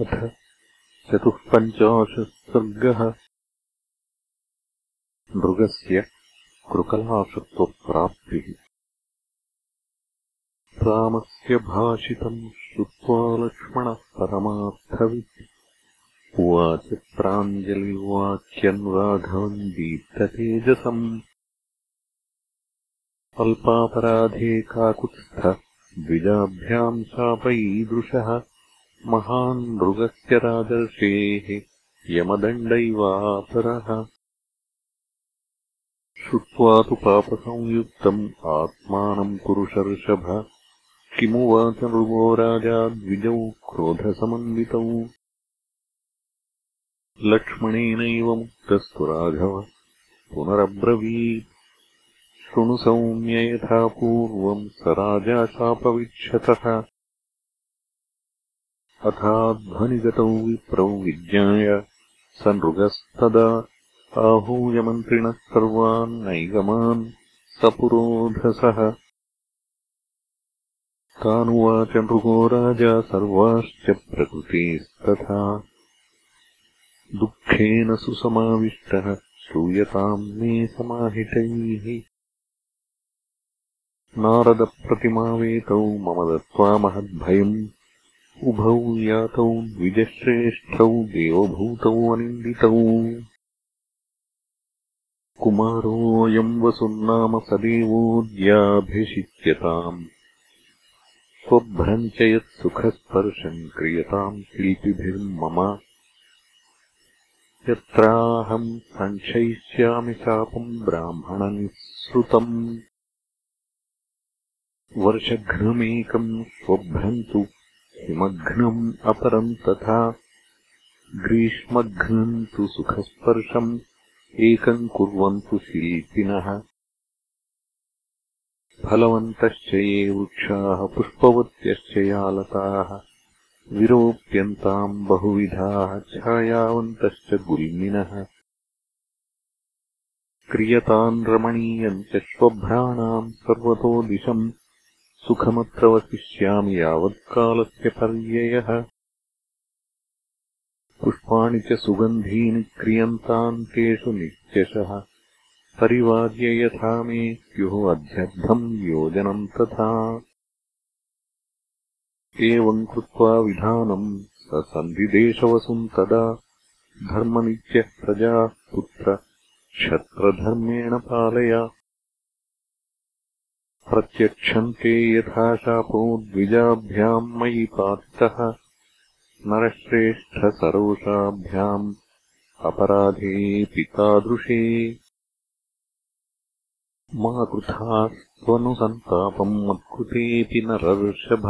अथ चतुःपञ्चाशः सर्गः मृगस्य कृकलाशत्वप्राप्तिः। रामस्य भाषितम् श्रुत्वा लक्ष्मणः परमार्थवित्। उवाच प्राञ्जलिवाक्यम् राघवम् दीप्ततेजसम् अल्पापराधे काकुत्स्थ द्विजाभ्याम् शापयीदृशः महान् मृगस्य राजर्षेः यमदण्डैवापरः। श्रुत्वा तु पापसंयुक्तम् आत्मानम् पुरुषर्षभ किमुवाच मृगो राजा द्विजौ क्रोधसमन्वितौ। लक्ष्मणेनैव मुक्तस्तु राघव। पुनरब्रवीत्। शृणु सौम्य यथा पूर्वम् स राजा शापविक्षतः अथाध्वनिगतौ विप्रौ विज्ञाय स नृगस्तदा आहूयमन्त्रिणः सर्वान् नैगमान् तानुवाच नृगो राजा सर्वाश्च प्रकृतेस्तथा। दुःखेन सुसमाविष्टः श्रूयताम् मे समाहितैः। नारदप्रतिमावेतौ मम दत्त्वा महद्भयम् उभौ यातौ द्विजश्रेष्ठौ देवभूतौ अनिन्दितौ। कुमारोऽयम् वसुन्नाम सदेवोऽद्याभिषिच्यताम् स्वभ्रम् च यत्सुखस्पर्शम् क्रियताम् शिल्पिभिर्मम। यत्राहम् सङ्क्षयिष्यामि शापम् ब्राह्मणनिःसृतम् वर्षघ्नमेकम् स्वभ्रन्तु हिमघ्नम् अपरम् तथा। ग्रीष्मघ्नम् तु सुखस्पर्शम् एकम् कुर्वन्तु शिल्पिनः। फलवन्तश्च ये वृक्षाः पुष्पवत्यश्च यालताः विरोप्यन्ताम् बहुविधाः छायावन्तश्च गुल्मिनः। क्रियताम् रमणीयम् च श्वभ्राणाम् सर्वतो दिशम् सुखमत्र वसिष्यामि यावत्कालस्य पर्ययः। पुष्पाणि च सुगन्धीनि क्रियन्ताम् तेषु नित्यशः। परिवार्य यथा मे स्युः अध्यर्थम् योजनम् तथा। एवम् कृत्वा विधानम् स सन्धिदेशवसुम् तदा धर्मनित्यः प्रजाः पुत्र क्षत्रधर्मेण पालय प्रत्यक्षन्ते यथा शापो द्विजाभ्याम् मयि पातितः नरश्रेष्ठसरोषाभ्याम् अपराधेऽपि तादृशे मा कृथा त्वनुसन्तापम् मत्कृतेऽपि नरर्षभ।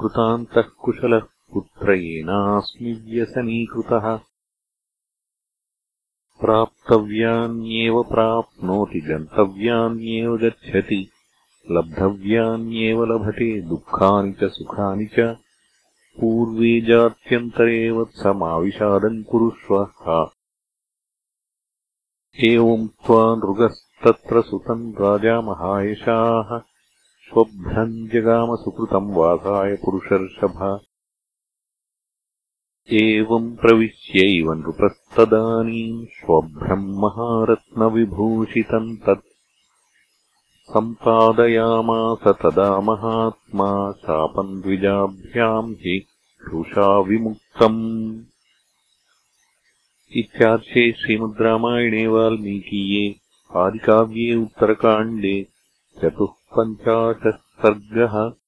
कृतान्तः कुशलः पुत्र येनास्मि व्यसनीकृतः। प्राप्तव्यान्येव प्राप्नोति गन्तव्यान्येव गच्छति लब्धव्यान्येव लभते दुःखानि च सुखानि च। पूर्वे जात्यन्तरे वत्समाविषादम् कुरुष्व। एवम् त्वा नृगस्तत्र सुतम् राजा महायशाः। स्वभ्रम् जगामसुकृतम् वासाय पुरुषर्षभ। एवम् प्रविश्यैव नृपस्तदानीम् स्वभ्रम् महारत्नविभूषितम् तत् सम्पादयामास तदा महात्मा शापम् द्विजाभ्याम् हि रुषा विमुक्तम्। इत्यार्षे श्रीमद्रामायणे वाल्मीकीये आदिकाव्ये उत्तरकाण्डे चतुःपञ्चाशः सर्गः